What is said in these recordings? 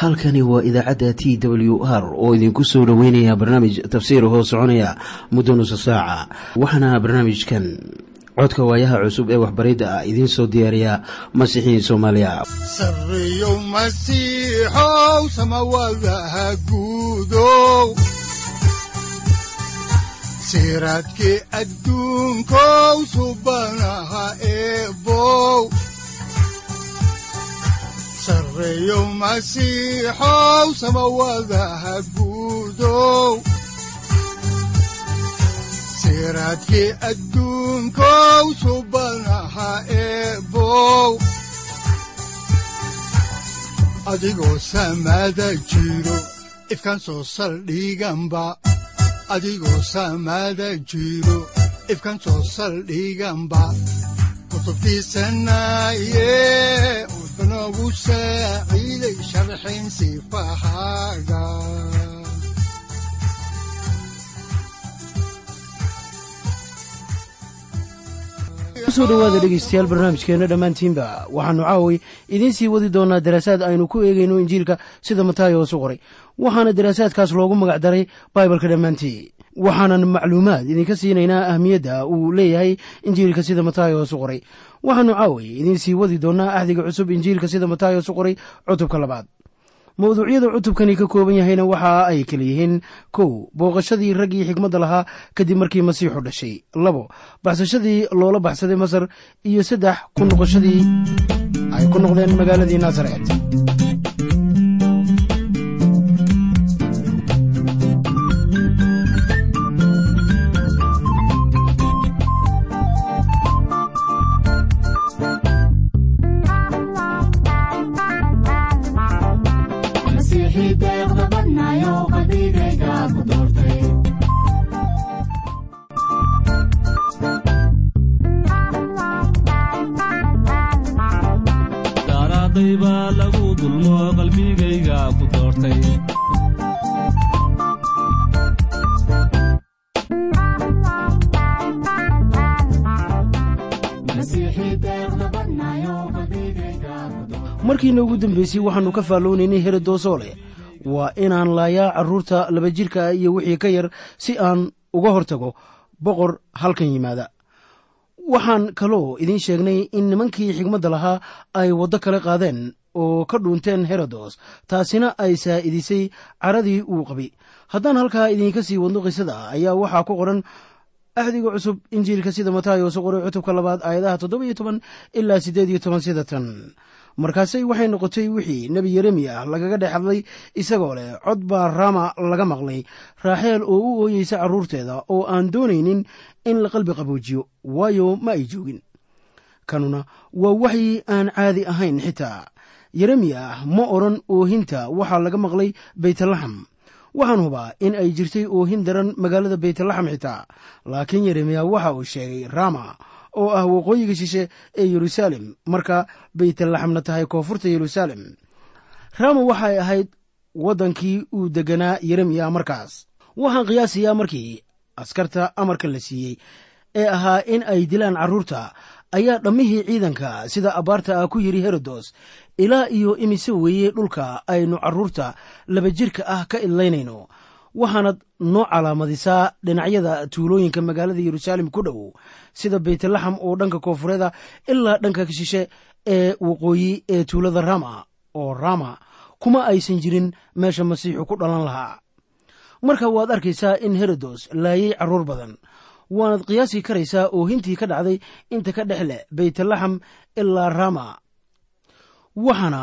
halkani waa idaacadda t w r oo idinku soo dhoweynaya barnaamij tafsiir hoo soconaya muddo nusa saaca. Waxaana barnaamijkan codka waayaha cusub ee waxbaridda ah idiin soo diyaariya masiixiin soomaaliya. Guudow siraadkii adduunkow subanaha eebow sareyow masiixow samawadaha guudow siraadkii adduunkow subanaha eebow adigoo ifkaan soo saldhiganba adigoo kutubtiisanaye udanogu saaciiday sharxin ku soo dhowaada dhegeystayaal barnaamijkeenna dhammaantiinba waxaannu caaway idiin sii wadi doonaa daraasaad aynu ku eegayno injiilka sida mataayo hoosu qoray. Waxaana daraasaadkaas loogu magac daray baibalka dhammaantii waxaanan macluumaad idinka siinaynaa ahmiyadda uu leeyahay injiilka sida mataayo hoosu qoray waxaannu caaway idiin sii wadi doonaa axdiga cusub injiilka sida mataayo hoosu qoray cutubka labaad. Mawduucyada cutubkani ka kooban yahayna waxa ay kala yihiin kow booqashadii raggii xikmadda lahaa kadib markii masiixu dhashay. Labo baxsashadii loola baxsaday masar. Iyo saddex ku noqoshadii ay ku noqdeen magaaladii naasaret dambeysay waxaannu ka faalloonaynay herodosoole waa inaan laayaa carruurta laba jirka iyo wixii ka yar si aan uga hortago boqor halkan yimaada. Waxaan kaloo idiin sheegnay in nimankii xigmadda lahaa ay waddo kale qaadeen oo ka dhuunteen herodos taasina ay saa'idisay caradii uu qabi haddaan halkaa idiinka sii wadno qisada ayaa waxaa ku qoran axdiga cusub injiilka sida mataayosu qoray cutubka labaad aayadaha toddoba toban ilaa siddeed iyo toban sida tan markaasay waxay noqotay wixii nebi yeremiya lagaga dhex hadlay isagoo leh cod baa raama laga maqlay raaxeel oo u ooyeysa carruurteeda oo aan doonaynin in la qalbi qaboojiyo waayo ma ay joogin. Kanuna waa waxyi aan caadi ahayn xitaa. Yeremiya ma odhan oohinta waxaa laga maqlay baytlaxam waxaan hubaa in ay jirtay oohin daran magaalada baytlaxam xitaa laakiin yeremiya waxa uu sheegay rama oo ah waqooyiga shishe ee yeruusaalem marka baytlaxamna tahay koonfurta yeruusaalem rama waxay ahayd waddankii uu deganaa yeremiya markaas. Waxaan qiyaasayaa markii askarta amarka la siiyey ee ahaa in ay dilaan carruurta ayaa dhammihii ciidanka sida abbaarta ah ku yidhi herodos ilaa iyo imise weeye dhulka aynu carruurta laba jirka ah ka idlaynayno waxaanad noo calaamadisaa dhinacyada tuulooyinka magaalada yeruusaalem ku dhow sida baytlaxam oo dhanka koonfureeda ilaa dhanka shishe ee waqooyi ee tuulada rama oo rama kuma aysan jirin meesha masiixu ku dhalan lahaa. Marka waad arkaysaa in herodos laayay carruur badan waanad qiyaasi karaysaa oohintii ka dhacday inta ka dhex leh baytlaxam ilaa rama. Waxaana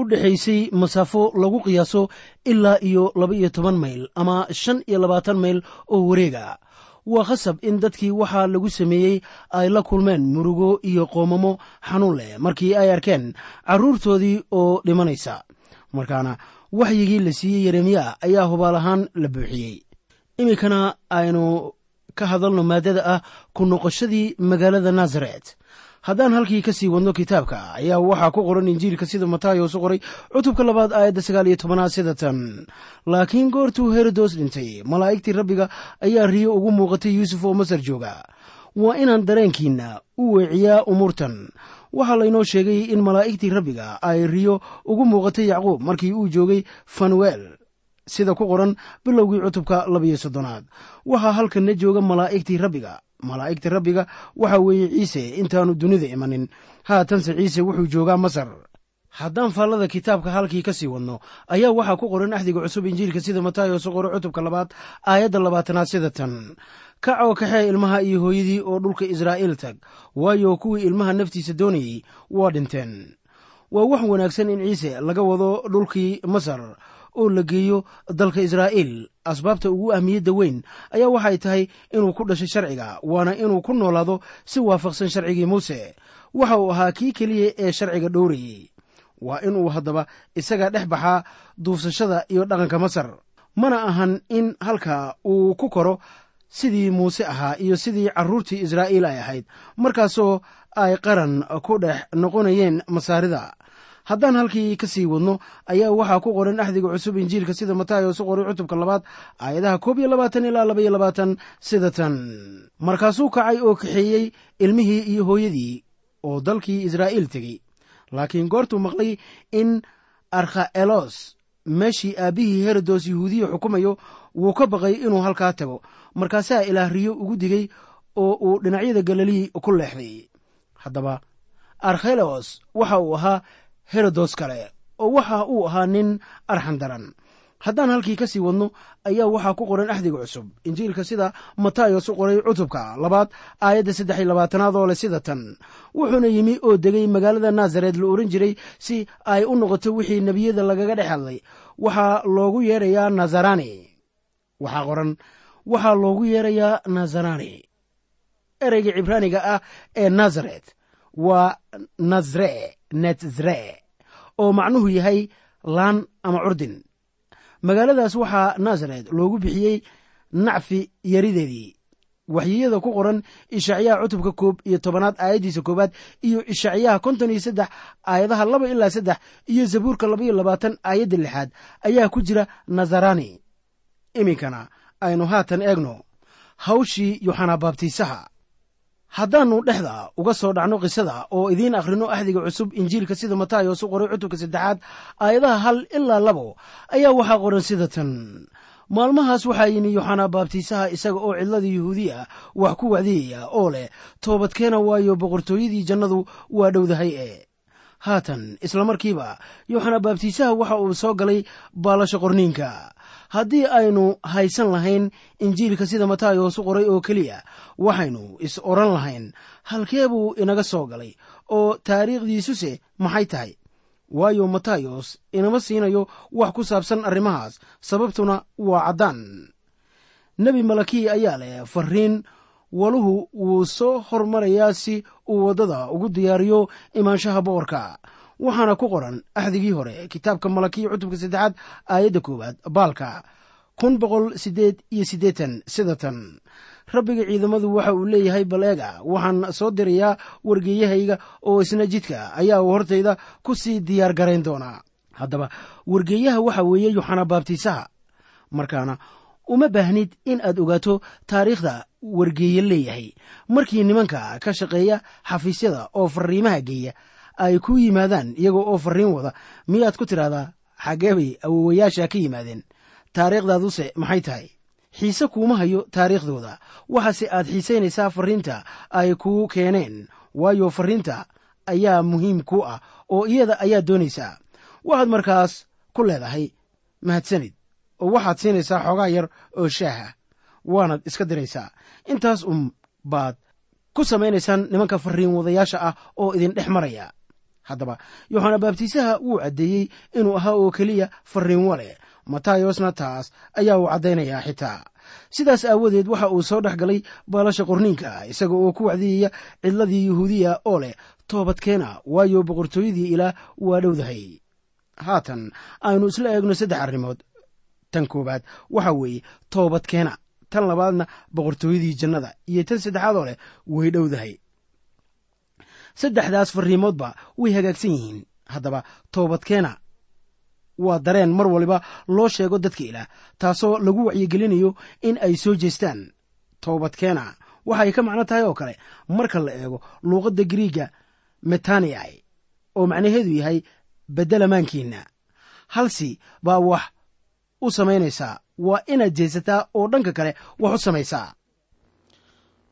u dhexaysay masaafo lagu qiyaaso ilaa iyo laba iyo toban mayl ama shan iyo labaatan mayl oo wareega. Waa khasab in dadkii waxaa lagu sameeyey ay la kulmeen murugo iyo qoomamo xanuun leh markii ay arkeen carruurtoodii oo dhimanaysa. Markaana waxyigii la siiyey yeremiya ayaa hubaal ahaan la buuxiyey. Iminkana aynu ka hadalno maaddada ah ku noqoshadii magaalada nasaret haddaan halkii ka sii wadno kitaabka ayaa waxaa ku qoran injiilka sida matayos u qoray cutubka labaad aayadda sagaal iyo tobanaad sida tan. Laakiin goortuu herodos dhintay malaa'igtii rabbiga ayaa riyo ugu muuqatay yuusuf oo masar jooga. Waa inaan dareenkiinna u weeciyaa umuurtan waxaa laynoo sheegay in malaa'igtii rabbiga ay riyo ugu muuqatay yacquub markii uu joogay fanuel sida ku qoran bilowgii cutubka labiyo soddonaad. Waxaa halkanna jooga malaa'igtii rabbiga. Malaa'igta rabbiga waxa weeye ciise intaanu dunida imanin. Haatanse ciise wuxuu joogaa masar. Haddaan faallada kitaabka halkii ka sii wadno ayaa waxaa ku qoran axdiga cusub injiilka sida mataayo su qoro cutubka labaad aayadda labaatanaad sida tan. Kacoo kaxee ilmaha iyo hooyadii oo dhulka israa'iil tag waayo kuwii ilmaha naftiisa doonayey waa dhinteen. Waa wax wanaagsan in ciise laga wado dhulkii masar oo la geeyo dalka israa'iil. Asbaabta ugu ahmiyadda weyn ayaa waxay tahay inuu ku dhashay sharciga waana inuu ku noolaado si waafaqsan sharcigii muuse. Waxa uu ahaa kii keliya ee sharciga dhowrayey waa inuu haddaba isaga dhex baxaa duufsashada iyo dhaqanka masar mana ahan in halka uu ku koro sidii muuse ahaa iyo sidii carruurtii israa'iil ay ahayd markaasoo ay qaran ku dhex noqonayeen masaarida haddaan halkii ka sii wadno ayaa waxaa ku qoran axdiga cusub injiilka sida mataayo su qoray cutubka labaad aayadaha koob iyo labaatan ilaa laba iyo labaatan sida tan. Markaasuu kacay oo kaxeeyey ilmihii iyo hooyadii oo dalkii israa'iil tegey. Laakiin goortuu maqlay in arkhaelos meeshii aabbihii herodos yuhuudiya xukumayo wuu ka baqay inuu halkaa tago. Markaasaa ilaah riyo ugu digay oo uu dhinacyada galilii ku leexday. Haddaba arkhelos waxa uu ahaa herodos kale oo waxa uu ahaa nin arxan daran haddaan halkii ka sii wadno ayaa waxaa ku qoran axdiga cusub. Injiilka sida matayos u qoray cutubka labaad aayadda saddex iyo labaatanaad oo leh sida tan. Wuxuuna yimi oo degay magaalada naasaret la ohan jiray si ay u noqoto wixii nebiyada lagaga dhex hadlay. Waxaa loogu yeerayaa nazarani. Waxaa qoran waxaa loogu yeerayaa nazarani. Ereyga cibraaniga ah ee nazaret waa nazre netzre oo macnuhu yahay laan ama curdin magaaladaas waxaa nasaret loogu bixiyey nacfi yarideedii. Waxyiyada ku qoran ishacyaha cutubka koob iyo tobanaad aayaddiisa koowaad iyo ishacyaha konton iyo saddex aayadaha laba ilaa saddex iyo zabuurka laba iyo labaatan aayadda lixaad ayaa ku jira nazarani. Iminkana aynu haatan eegno. Hawshii yoxana baabtiisaha haddaannu dhexda uga soo dhacno qisada oo idiin akhrino axdiga cusub injiilka sida matayos u qoray cutubka saddexaad aayadaha hal ilaa labo ayaa waxaa qoran sida tan maalmahaas waxaa yimi yoxanaa baabtiisaha isaga oo cidlada yuhuudiya wax ku wacdiyaya oo leh toobadkeena waayo boqortooyadii jannadu waa dhowdahay e haatan isla markiiba yoxanaa baabtiisaha waxa uu soo galay baalasha qorniinka. Haddii aynu haysan lahayn injiilka sida matayos u qoray oo keliya waxaynu is odran lahayn halkee buu inaga soo galay oo taariikhdiisuse maxay tahay? Waayo matayos inama siinayo wax ku saabsan arrimahaas sababtuna waa caddaan. Nebi malakii ayaa leh fariin waluhu wuu soo hormarayaa si uu waddada ugu diyaariyo imaanshaha boqorka waxaana ku qoran axdigii hore kitaabka malakiya cutubka saddexaad aayadda koowaad baalka kun boqol siddeed iyo siddeetan sida tan. Rabbiga ciidamadu waxa uu leeyahay bal eega waxaan soo dirayaa wargeeyahayga oo isna jidka ayaa uu hortayda ku sii diyaar garayn doonaa haddaba wargeeyaha waxa weeye yoxana baabtiisaha. Markaana uma baahnid in aad ogaato taariikhda wargeeye leeyahay. Markii nimanka ka shaqeeya xafiisyada oo fariimaha geeya ay ku yimaadaan iyagoo oo fariin wada miyaad ku tidhahdaa xaggee bay awowayaasha ka yimaadeen? Taariikhdaaduse maxay tahay? Xiise kuuma hayo taariikhdooda. Waxaase aad xiisaynaysaa fariinta ay kuu keeneen waayo fariinta ayaa muhiim ku ah oo iyada ayaad doonaysaa. Waxaad markaas ku leedahay mahadsanid oo waxaad siinaysaa xoogaa yar oo shaaha. Waanaad iska diraysaa. Intaas un baad ku samaynaysaan nimanka fariin wadayaasha ah oo idin dhex maraya. Haddaba yoxana baabtiisaha wuu caddeeyey inuu ahaa oo keliya fariin wale. Matayosna taas ayaa uu caddaynayaa xitaa. Sidaas aawadeed waxa uu soo dhex galay baalasha qorniinka isaga oo ku wacdiyaya cidladii yuhuudiya oo leh toobadkeena waayo boqortooyadii ilaah waa dhowdahay. Haatan aynu isla eegno saddex arrimood tan koowaad. Waxa weeye toobadkeena tan labaadna boqortooyadii jannada iyo tan saddexaad oo leh way dhowdahay. Saddexdaas fariimoodba way hagaagsan yihiin. Haddaba toobadkeena waa dareen mar waliba loo sheego dadka ilaah taasoo lagu wacyigelinayo in ay soo jeestaan. Toobadkeena waxay ka macno tahay oo kale marka la eego luuqadda griiga metaniai oo macnaheedu yahay beddelamaankiinna halsi baa wax u samaynaysaa waa inaad jeesataa oo dhanka kale wax u samaysaa.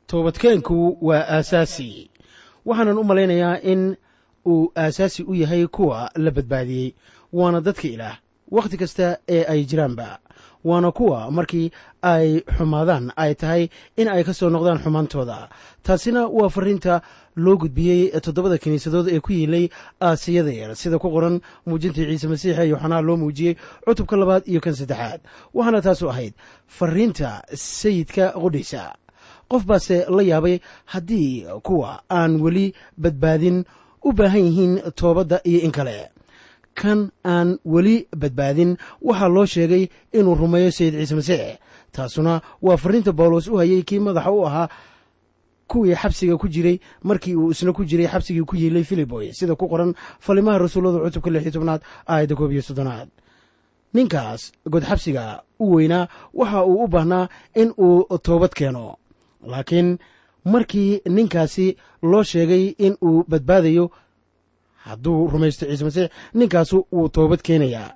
Toobadkeenku waa aasaasi. Waxaanan u malaynayaa in uu aasaasi u yahay kuwa la badbaadiyey waana dadka ilaah wakhti kasta ee ay jiraanba waana kuwa markii ay xumaadaan ay tahay in ay ka soo noqdaan xumaantooda. Taasina waa fariinta loo gudbiyey toddobada kiniisadood ee ku yiilay aasiyada yar sida ku qoran muujintii ciise masiixa yoxanaa loo muujiyey cutubka labaad iyo kan saddexaad. Waxaana taasu ahayd fariinta sayidka qudhaysa qof baase la yaabay haddii kuwa aan weli badbaadin u baahan yihiin toobadda iyo in kale. Kan aan weli badbaadin waxaa loo sheegay inuu rumeeyo sayid ciise masiix. Taasuna waa fariinta bawlos u hayay kii madaxa u ahaa kuwii xabsiga ku jiray markii uu isna ku jiray xabsigii ku yiilay filiboy sida ku qoran falimaha rasuullada cutubka lix iyo tobnaad aayadda koob iyo soddonaad. Ninkaas godxabsiga u weynaa waxa uu u baahnaa in uu toobad keeno. Laakiin markii ninkaasi loo sheegay in uu badbaadayo hadduu rumaysto ciise masiix ninkaasu wuu toobad keenayaa.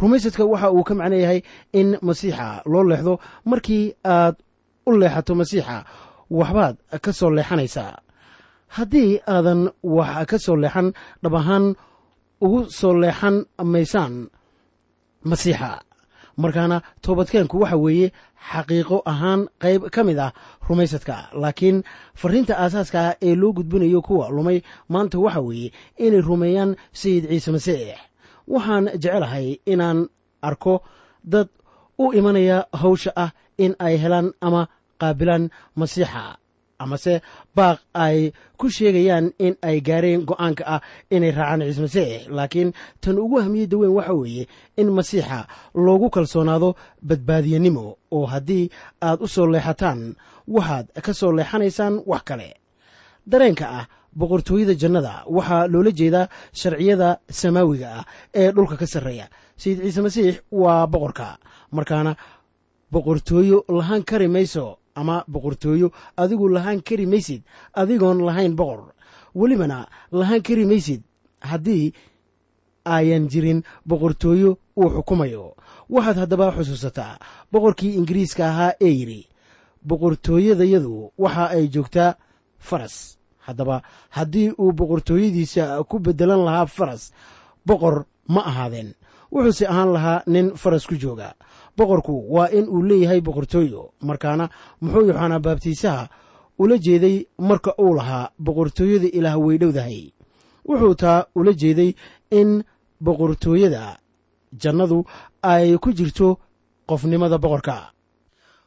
Rumaysadka waxa uu ka macno yahay in masiixa loo leexdo markii aad u leexato masiixa waxbaad ka soo leexanaysaa. Haddii aadan wax ka soo leexan dhab ahaan ugu soo leexan maysaan masiixa. Markaana toobadkeenku waxa weeye xaqiiqo ahaan qayb ka mid ah rumaysadka. Laakiin fariinta aasaaska ah ee loo gudbinayo kuwa lumay maanta waxa weeye inay rumeeyaan sayid ciise masiix. Waxaan jecelahay inaan arko dad u imanaya hawsha ah in ay helaan ama qaabilaan masiixa amase baaq ay ku sheegayaan in ay gaareen go'aanka ah inay raacaan ciise masiix. Laakiin tan ugu ahmiyadda weyn waxa weeye in masiixa loogu kalsoonaado badbaadiyanimo oo haddii aad u soo leexataan waxaad ka soo leexanaysaan wax kale. Dareenka ah boqortooyada jannada waxaa loola jeedaa sharciyada samaawiga ah ee dhulka ka sarreeya. Sayid ciise masiix waa boqorka markaana boqortooyo lahaan kari mayso ama boqortooyo adigu lahaan kari maysid adigoon lahayn boqor. Welibana lahaan kari maysid haddii ayan jirin boqortooyo uu xukumayo. Waxaad haddaba xusuusataa boqorkii ingiriiska ahaa ee yidhi boqortooyadayadu waxa ay joogtaa faras. Haddaba haddii uu boqortooyadiisa ku beddelan lahaa faras boqor ma ahaadeen. Wuxuuse ahaan lahaa nin faras ku jooga boqorku waa in uu leeyahay boqortooyo markaana muxuu yoxanaa baabtiisaha ula jeeday marka uu lahaa boqortooyada ilaah weydhowdahay wuxuu taa ula jeeday in boqortooyada jannadu ay ku jirto qofnimada boqorka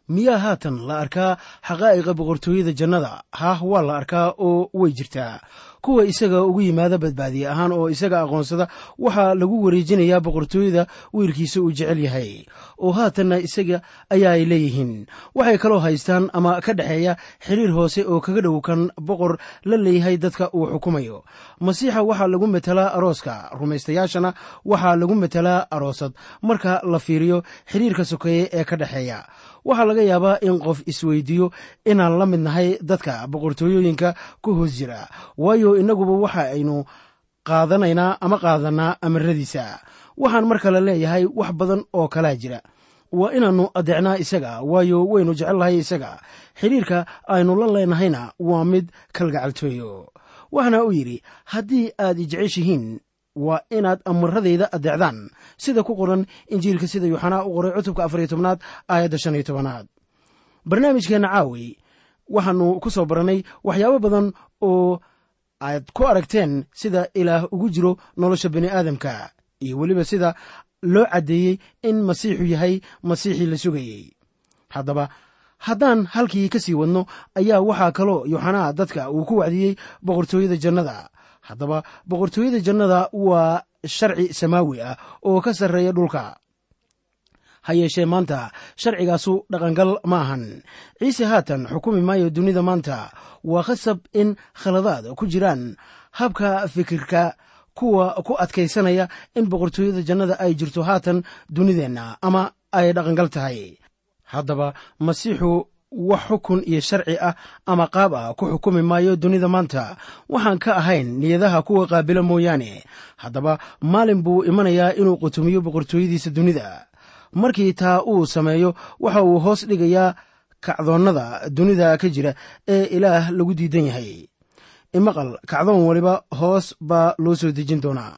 miyaa haatan la arkaa xaqaa'iqa boqortooyada jannada. Haah waa la arkaa oo way jirtaa kuwa isaga ugu yimaada badbaadiye ahaan oo isaga aqoonsada waxaa lagu wareejinayaa boqortooyada wiilkiisa uu jecel yahay. Oo haatanna isaga ayaa ay leeyihiin. Waxay kaloo haystaan ama ka dhexeeya xiriir hoose oo kaga dhow kan boqor la leeyahay dadka uu xukumayo. Masiixa waxaa lagu metelaa arooska rumaystayaashana waxaa lagu metelaa aroosad. Marka la fiiriyo xiriirka sokeeye ee ka dhexeeya waxaa laga yaabaa in qof isweydiiyo inaan la mid nahay dadka boqortooyooyinka ku hoos jira. Waayo innaguba waxa aynu qaadanaynaa ama qaadanaa amaradiisa. Waxaan mar kale leeyahay wax badan oo kalaa jira. Waa inaannu adeecnaa isaga waayo waynu jecelnahay isaga. Xidhiirka aynu la leenahayna waa mid kalgacaltooyo. Waxaana uu yidhi haddii aad ijeceshihiin waa inaad amaradayda adeecdaan. Sida ku qoran injiilka sida yuuxanaa u qoray cutubka afariyo tobnaad aayadda shan iyo tobanaad. Barnaamijkeenna caawi. Waxaannu ku soo barannay waxyaabo badan oo aad ku aragteen sida ilaah ugu jiro nolosha bini aadamka iyo weliba sida loo caddeeyey in masiixu yahay masiixii la sugayey. Haddaba haddaan halkii ka sii wadno ayaa waxaa kaloo yuuxanaa dadka uu ku wacdiyey boqortooyada jannada haddaba boqortooyada jannada waa sharci samaawi ah oo ka sarreeya dhulka. Ha yeeshee maanta sharcigaasu dhaqangal ma ahan. Ciise haatan xukumi maayo dunida maanta. Waa khasab in khaladaad ku jiraan. Habka fikirka kuwa ku adkaysanaya in boqortooyada jannada ay jirto haatan dunideenna ama ay dhaqangal tahay. Haddaba masiixu wax xukun iyo sharci ah ama qaab ah ku xukumi maayo dunida maanta. Waxaan ka ahayn niyadaha kuwa qaabila mooyaane. Haddaba maalin buu imanayaa inuu qutumiyo boqortooyadiisa dunida. Markii taa uu sameeyo waxa uu hoos dhigayaa kacdoonnada dunida ka jira ee ilaah lagu diidan yahay. Imaqal kacdoon waliba hoos baa loo soo dejin doonaa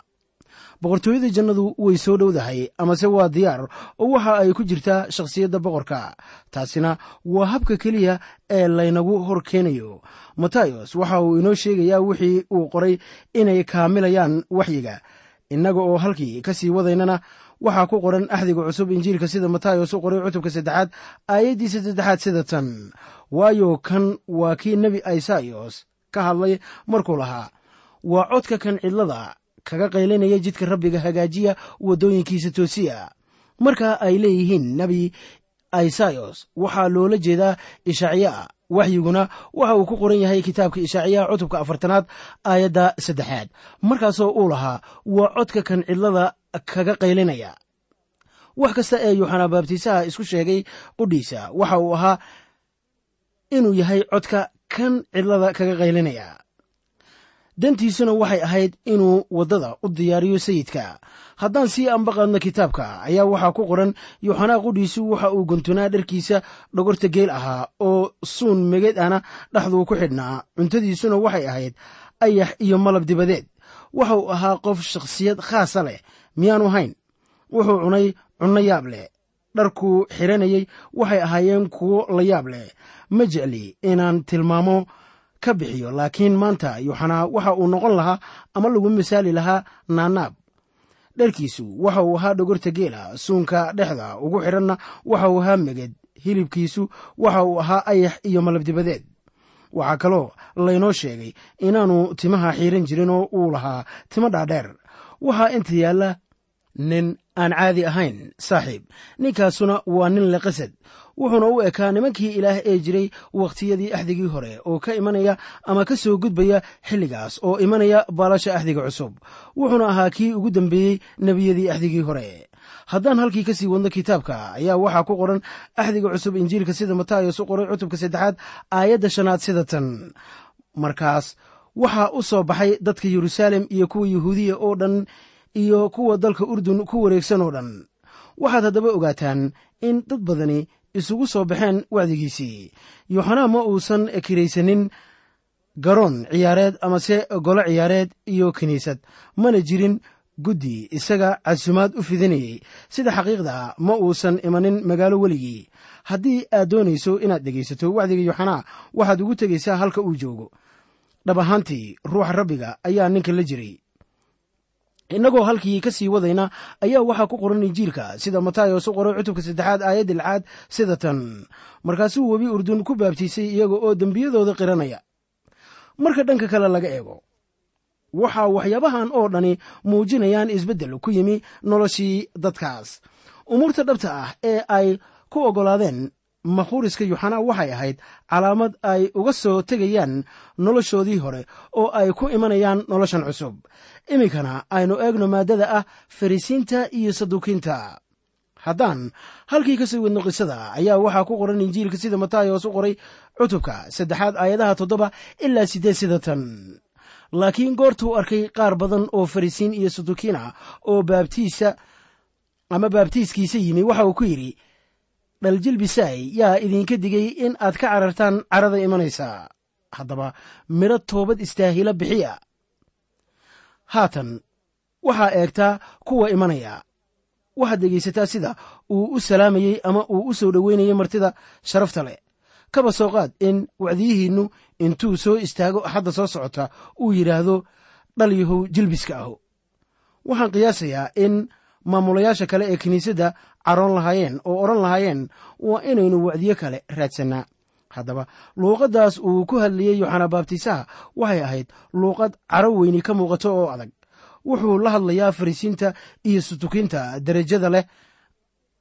boqortooyada jannadu way soo dhowdahay amase waa diyaar. Oo waxa ay ku jirtaa shakhsiyadda boqorka. Taasina waa habka keliya ee laynagu hor keenayo matayos waxa uu inoo sheegayaa wixii uu qoray inay kaamilayaan waxyiga. Innaga oo halkii ka sii wadaynana waxaa ku qoran axdiga cusub injiilka sida matayos u qoray cutubka saddexaad aayaddiisa saddexaad sida tan. Waayo kan waa kii nebi isayos ka hadlay markuu lahaa waa codka kan cidlada kaga qaylinaya jidka rabbiga hagaajiya waddooyinkiisa toosiya. Marka ay leeyihiin nebi isayos waxaa loola jeedaa ishaaciyaa waxyiguna waxa uu ku qoran yahay kitaabka ishaaciyaha cutubka afartanaad aayadda saddexaad. Markaasoo uu lahaa waa codka kan cidlada kaga qaylinaya. Wax kasta ee yuuxanaa baabtiisaha isku sheegay qudhiisa waxa uu ahaa inuu yahay codka kan cidlada kaga qaylinaya dantiisuna waxay ahayd inuu waddada u diyaariyo sayidka. Haddaan sii ambaqaadno kitaabka ayaa waxaa ku qoran yuuxanaa qudhiisu waxa uu guntunaa dharkiisa dhogorta geel ahaa oo suun meged ana dhexduu ku xidhnaa cuntadiisuna waxay ahayd ayax iyo malab dibadeed. Waxa uu ahaa qof shakhsiyad khaasa leh miyaanu hayn wuxuu cunay cunno yaab leh. Dharkuu xiranayey waxay ahaayeen kuwo la yaab leh. Ma jecli inaan tilmaamo ka bixiyo laakiin maanta yuuxanaa waxa uu noqon lahaa ama lagu misaali lahaa naanaab dharkiisu waxa uu ahaa dhogorta geela suunka dhexda ugu xidhanna waxa uu ahaa meged hilibkiisu waxa uu ahaa ayax iyo malabdibadeed. Waxaa kaloo laynoo sheegay inaanu timaha xiiran jirin oo uu lahaa timo dhaadheer. Waxaa inta yaalla nin aan caadi ahayn saaxiib. Ninkaasuna waa nin leqasad wuxuuna u ekaa nimankii ilaah ee jiray wakhtiyadii axdigii hore oo ka imanaya ama ka soo gudbaya xilligaas oo imanaya baalasha axdiga cusub. Wuxuuna ahaa kii ugu dambeeyey nebiyadii axdigii hore. Haddaan halkii ka sii wadno kitaabka ayaa waxaa ku qoran axdiga cusub injiilka sida matayos u qoray cutubka saddexaad aayadda shanaad sida tan. Markaas waxaa u soo baxay dadka yeruusaalem iyo kuwa yuhuudiya oo dhan iyo kuwa dalka urdun ku wareegsan oo dhan. Waxaad haddaba ogaataan in dad badani isugu soo baxeen wacdigiisii yuuxanaa ma uusan kiraysanin garoon ciyaareed amase golo ciyaareed iyo kiniisad mana jirin guddi isaga casumaad u fidinayey sida xaqiiqda ma uusan imanin magaalo weligii. Haddii aad doonayso inaad dhegaysato wacdiga yuuxanaa waxaad ugu tegaysaa halka uu joogo. Dhab ahaantii ruuxa rabbiga ayaa ninka la jiray innagoo halkii ka sii wadayna ayaa waxaa ku qoran injiilka sida matayos u qoray cutubka saddexaad aayadda lixaad sida tan. Markaasuu webi urdun ku baabtiisay iyaga oo dembiyadooda qiranaya. Marka dhanka kale laga eego waxaa waxyaabahan oo dhani muujinayaan isbeddel ku yimi noloshii dadkaas. Umuurta dhabta ah ee ay ku oggolaadeen makhuriska yuuxanaa waxay ahayd calaamad ay uga soo tegayaan noloshoodii hore oo ay ku imanayaan noloshan cusub. Iminkana aynu eegno maaddada ah farisiinta iyo saduukiinta. Haddaan halkii ka sii wadno qisada ayaa waxaa ku qoran injiilka sida matayos u qoray cutubka saddexaad aayadaha toddoba ilaa siddeed sida tan laakiin goortuu arkay qaar badan oo farisiin iyo saduukiin ah oo baabtiisa ama baabtiiskiisa yimi waxa uu ku yidhi dhaljilbisaay yaa idinka digay in aad ka carartaan carada imanaysaa haddaba midho toobad istaahila bixiya. Haatan waxaa eegtaa kuwa imanaya. Waxaad dhegaysataa sida uu u salaamayey ama uu u soo dhoweynayay martida sharafta leh. Kaba soo qaad in wacdiyihiinnu intuu soo istaago axadda soo socota uu yidhaahdo dhalyahow jilbiska aho. Waxaan qiyaasayaa in maamulayaasha kale ee kiniisadda caroon lahaayeen oo odhan lahaayeen waa inaynu wacdiyo kale raadsannaa haddaba luuqaddaas uu ku hadlayey yoxanaa baabtiisaha waxay ahayd luuqad caro weyni ka muuqato oo adag. Wuxuu la hadlayaa farisiinta iyo sutukiinta derajada leh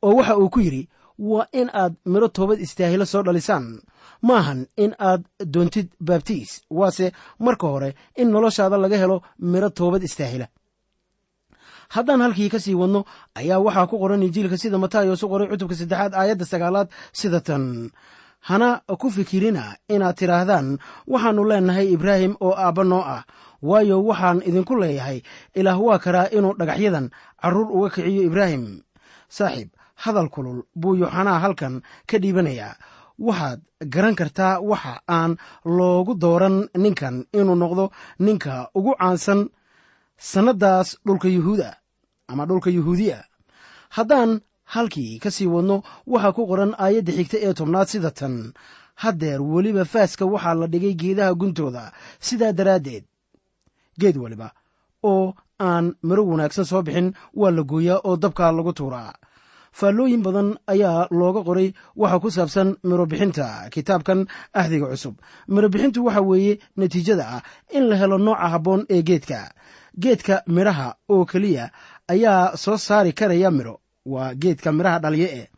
oo waxa uu ku yidhi waa in aad midho toobad istaahilo soo dhalisaan. Maahan in aad doontid baabtiis waase marka hore in noloshaada laga helo midho toobad istaahila haddaan halkii ka sii wadno ayaa waxaa ku qoran injiilka sida matayos u qoray cutubka saddexaad aayadda sagaalaad sida tan. Hana ku fikirina inaad tidhaahdaan waxaannu leennahay ibraahim oo aabba noo ah waayo waxaan idinku leeyahay ilaah waa karaa inuu dhagaxyadan carruur uga kiciyo ibraahim. Saaxiib hadal kulul buu yooxanaa halkan ka dhiibanayaa. Waxaad garan kartaa waxa aan loogu dooran ninkan inuu noqdo ninka ugu caansan sannaddaas dhulka yuhuuda ama dhulka yuhuudiya. Haddaan halkii ka sii wadno waxaa ku qoran aayadda xigta ee tobnaad sida tan. Haddeer weliba faaska waxaa la dhigay geedaha guntooda. Sidaa daraaddeed geed weliba oo aan miro wanaagsan soo bixin waa la gooyaa oo dabkaa lagu tuuraa. Faallooyin badan ayaa looga qoray waxa ku saabsan miro bixinta kitaabkan ahdiga cusub. Miro bixintu waxa weeye natiijada ah in la helo nooca habboon ee geedka. Geedka midhaha oo keliya ayaa soo saari karaya midho waa geedka midhaha dhalye e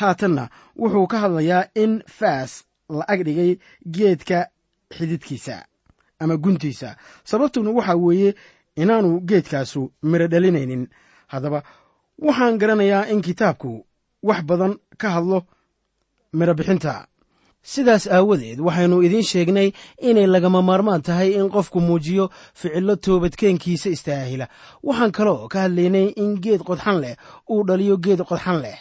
haatanna wuxuu ka hadlayaa in faas la ag dhigay geedka xididkiisa ama guntiisa. Sababtuna waxaa weeye inaanu geedkaasu midho dhalinaynin. Haddaba waxaan garanayaa in kitaabku wax badan ka hadlo midho bixinta sidaas aawadeed waxaynu idiin sheegnay inay lagama maarmaan tahay in qofku muujiyo ficillo toobadkeenkiisa istaahila. Waxaan kaloo ka hadlaynay in geed qodxan leh uu dhaliyo geed qodxan leh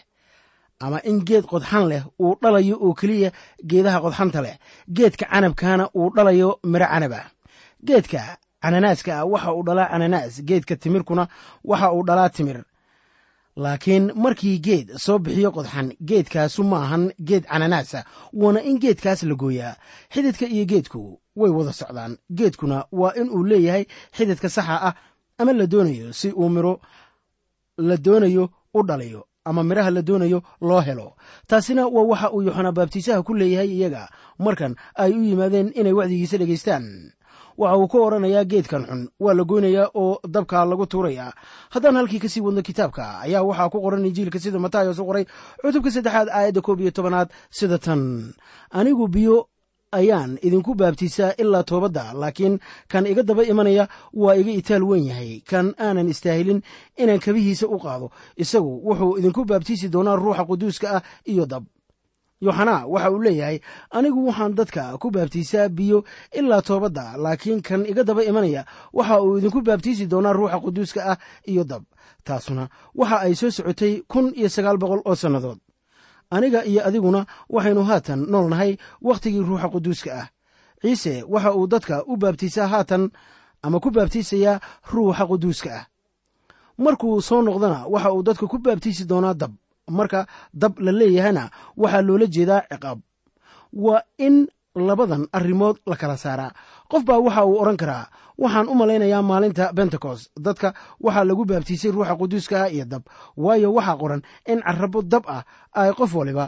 ama in geed qodxan leh uu dhalayo oo keliya geedaha qodxanta leh. Geedka canabkaana uu dhalayo midho canaba geedka cananaaska ah waxa uu dhalaa cananaas. Geedka timirkuna waxa uu dhalaa timir laakiin markii geed soo bixiyo qodxan geedkaasu ma ahan geed cananaasa waana in geedkaas la gooyaa. Xididka iyo geedku way wada socdaan. Geedkuna waa in uu leeyahay xididka saxa ah ama la doonayo si uu midho la doonayo u dhalayo ama midhaha la doonayo loo helo. Taasina waa waxa uu yoxanaa baabtiisaha ku leeyahay iyaga. Markan ay u yimaadeen inay wacdigiisa dhegaystaan waxa uu ka odhanayaa geedkan xun. Waa la goynayaa oo dabka lagu tuurayaa haddaan halkii ka sii wadno kitaabka ayaa waxaa ku qoran injiilka sida matayos u qoray cutubka saddexaad aayadda koob iyo tobanaad sida tan. Anigu biyo ayaan idinku baabtiisaa ilaa toobadda laakiin kan iga daba imanaya waa iga itaal weyn yahay. Kan aanan istaahilin inaan kabihiisa u qaado isagu wuxuu idinku baabtiisi doonaa ruuxa quduuska ah iyo dab yoxanaa waxa uu leeyahay anigu waxaan dadka ku baabtiisaa biyo ilaa toobadda laakiin kan iga daba imanaya waxa uu idinku baabtiisi doonaa ruuxa quduuska ah iyo dab. Taasuna waxa ay soo socotay kun iyo sagaal boqol oo sannadood. Aniga iyo adiguna waxaynu haatan nool nahay wakhtigii ruuxa quduuska ah. Ciise waxa uu dadka u baabtiisaa haatan ama ku baabtiisayaa ruuxa quduuska ah? Markuu soo noqdana waxa uu dadka ku baabtiisi doonaa dab marka dab la leeyahana waxaa loola jeedaa ciqaab. Waa in labadan arrimood la kala saaraa qof baa waxa uu odhan karaa waxaan u malaynayaa maalinta bentecost dadka waxaa lagu baabtiisay ruuxa quduuska ah iyo dab. Waayo waxaa qoran in carrabo dab ah ay qof waliba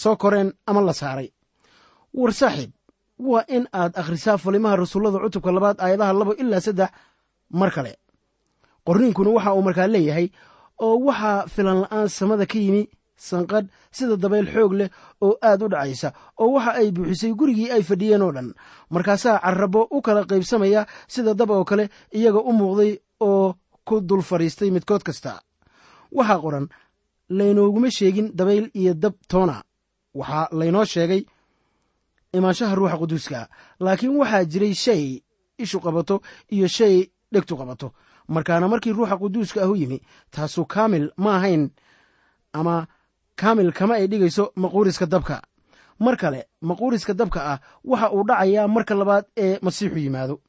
soo koreen ama la saaray. War saaxiib waa in aad akhrisaa falimaha rasuullada cutubka labaad aayadaha labo ilaa saddex mar kale. Qorniinkuna waxa uu markaa leeyahay oo waxaa filan la'aan samada ka yimi sanqadh sida dabayl xoog leh oo aad u dhacaysa oo waxa ay buuxisay gurigii ay fadhiyeen oo dhan. Markaasaa carrabo u kala qaybsamaya sida dab oo kale iyaga u muuqday oo ku dul fadhiistay midkood kasta. Waxaa qoran laynooguma sheegin dabayl iyo dab toona. Waxaa laynoo sheegay imaanshaha ruuxa quduuska laakiin waxaa jiray shay ishu qabato iyo shay dhegtu qabato markaana markii ruuxa quduuska ahu yimi taasu kaamil ma ahayn ama kaamil kama ay dhigayso maquuriska dabka. Mar kale maquuriska dabka ah waxa uu dhacayaa marka labaad ee masiixu yimaado.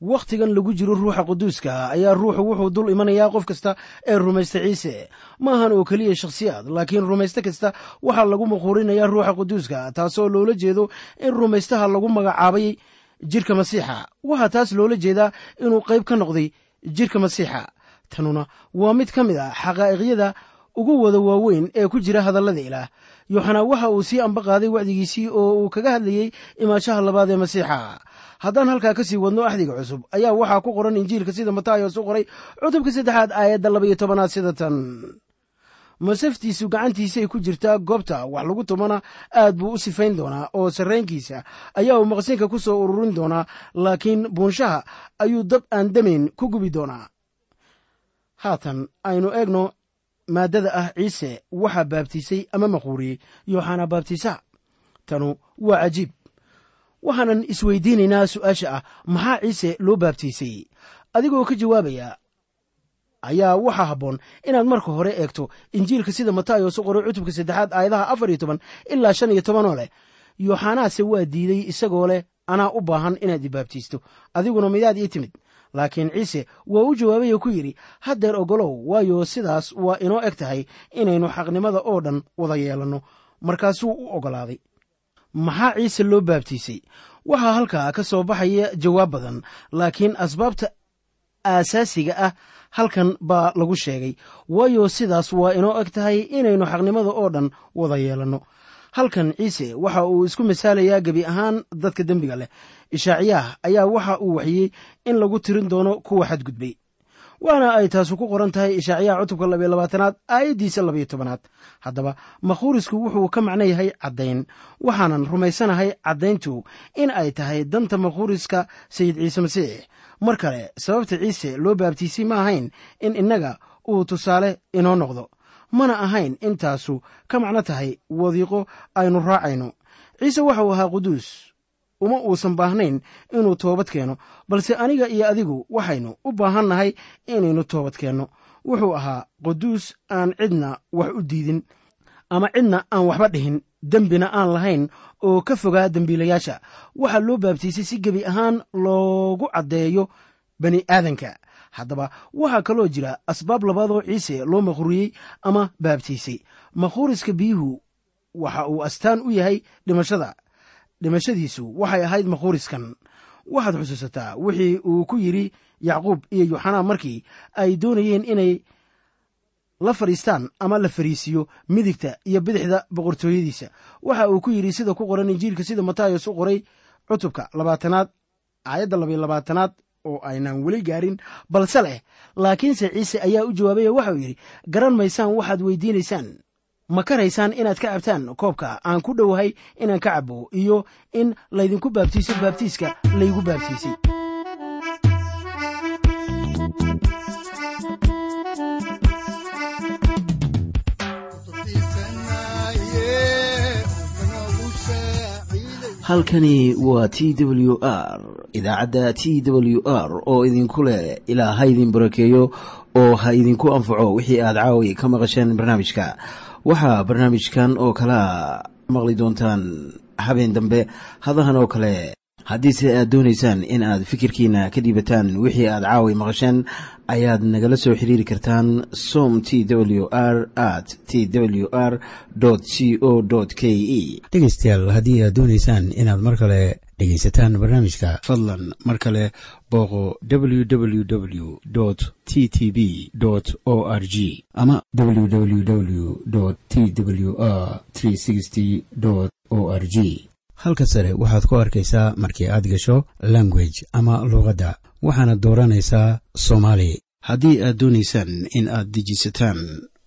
Wakhtigan lagu jiro ruuxa quduuska ayaa ruuxu wuxuu dul imanayaa qof kasta ee rumaysta ciise. Ma ahan oo keliya shakhsiyaad laakiin rumayste kasta waxaa lagu maquurinayaa ruuxa quduuska taasoo loola jeedo in rumaystaha lagu magacaabay jirka masiixa. Waxaa taas loola jeedaa inuu qayb ka noqday jirka masiixa. Tanuna waa mid ka mid a xaqaa'iqyada ugu wada waaweyn ee ku jira hadallada ilaah. Yoxanaa waxa uu sii amba qaaday wacdigiisii oo uu kaga hadlayey imaashaha labaad ee masiixa. Haddaan halkaa ka sii wadno axdiga cusub ayaa waxaa ku qoran injiilka sida matayos u qoray cutubka saddexaad aayadda laba iyo tobanaad sida tan masaftiisu gacantiisay ku jirtaa goobta. Wax lagu tumana aad buu u sifayn doonaa oo sarraynkiisa ayaa uu maqsinka ku soo ururin doonaa laakiin buunshaha ayuu dab aan damayn ku gubi doonaa. Haatan aynu eegno maaddada ah ciise waxaa baabtiisay ama maquuriyey yooxanaa baabtiisaha tanu waa cajiib. Waxaanan isweydiinaynaa su'aasha ah maxaa ciise loo baabtiisay? Adigoo ka jawaabaya ayaa waxaa habboon inaad marka hore eegto injiilka sida matayos u qoray cutubka saddexaad aayadaha afar iyo toban ilaa shan iyo tobanoo leh. Yooxanaase waa diiday isagoo leh anaa u baahan inaad ibaabtiisto adiguna midaad ii timid. Laakiin ciise waa u jawaabay oo ku yidhi haddeer ogolow waayo sidaas waa inoo eg tahay inaynu xaqnimada oo dhan wada yeelanno. Markaasuu u oggolaaday maxaa ciise loo baabtiisay? Waxaa halkaa ka soo baxaya jawaab badan laakiin asbaabta aasaasiga ah halkan baa lagu sheegay. Waayo sidaas waa inoo eg tahay inaynu xaqnimada oo dhan wada yeelanno. Halkan ciise waxa uu isku masaalayaa gebi ahaan dadka dembiga leh. Ishaaciyaah ayaa waxa uu waxiyey in lagu tirin doono kuwa xadgudbay waana ay taasu ku qoran tahay ishaaciyaha cutubka labiyo labaatanaad aayaddiisa labiyo tobanaad. Haddaba makhuurisku wuxuu ka macno yahay caddayn. Waxaanan rumaysanahay caddayntu in ay tahay danta makhuuriska sayid ciise masiix. Mar kale sababta ciise loo baabtiisay ma ahayn in innaga uu tusaale inoo noqdo. Mana ahayn intaasu ka macno tahay wadiiqo aynu raacayno. Ciise waxau ahaa quduus uma uusan baahnayn inuu toobad keeno balse aniga iyo adigu waxaynu u baahannahay inaynu toobad keenno wuxuu ahaa quduus aan cidna wax u diidin ama cidna aan waxba dhihin dembina aan lahayn oo ka fogaa dembiilayaasha. Waxaa loo baabtiisay si gebi ahaan loogu caddeeyo bani aadanka. Haddaba waxaa kaloo jira asbaab labaadoo ciise loo makhruriyey ama baabtiisay. Makhuuriska biyuhu waxa uu astaan u yahay dhimashada dhimashadiisu waxay ahayd makhuuriskan waxaad xusuusataa wixii uu ku yidhi yacquub iyo yuxanaa markii ay doonayeen inay la fadhiistaan ama la fariisiiyo midigta iyo bidixda boqortooyadiisa. Waxa uu ku yidhi sida ku qoran injiilka sida matayos u qoray cutubka labaatanaad aayadda labayo labaatanaad oo aynaan weli gaarin balse leh laakiinse ciise ayaa u jawaabay oo waxauu yidhi garan maysaan waxaad weydiinaysaan ma karaysaan inaad ka cabtaan koobka aan ku dhowahay inaan ka cabbo iyo in laydinku baabtiiso baabtiiska laygu baabtiisay halkani waa t w r idaacadda t w r oo idinku leh ilaa ha idin barakeeyo oo ha idinku anfaco wixii aad caawi ka maqasheen barnaamijka waxaa barnaamijkan oo kalaa maqli doontaan habeen dambe hadahan oo kale haddiise aad doonaysaan in aad fikirkiina ka dhiibataan wixii aad caawi maqasheen ayaad nagala soo xiriiri kartaan som t w r at t w r c o k e dhegaystayaal haddii aad doonaysaan inaad mar kale dhegaysataan barnaamijka fadlan mar kale booqo www t t b o r g. Ama www t w r o r g. Halka sare waxaad ku arkaysaa markii aad gasho language ama luuqadda waxaana dooranaysaa soomaali. Haddii aad doonaysaan in aad dejisataan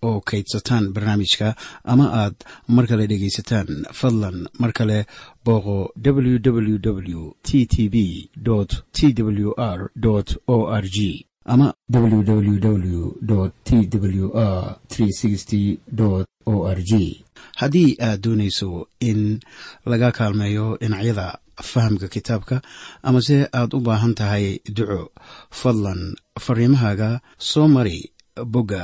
oo kaydsataan barnaamijka ama aad mar kale dhegaysataan fadlan mar kale booqo www t t b t w r o r g ama www t w r o r g haddii aad doonayso in laga kaalmeeyo dhinacyada fahamka kitaabka amase aad u baahan tahay duco fadlan fariimahaaga soo mari bogga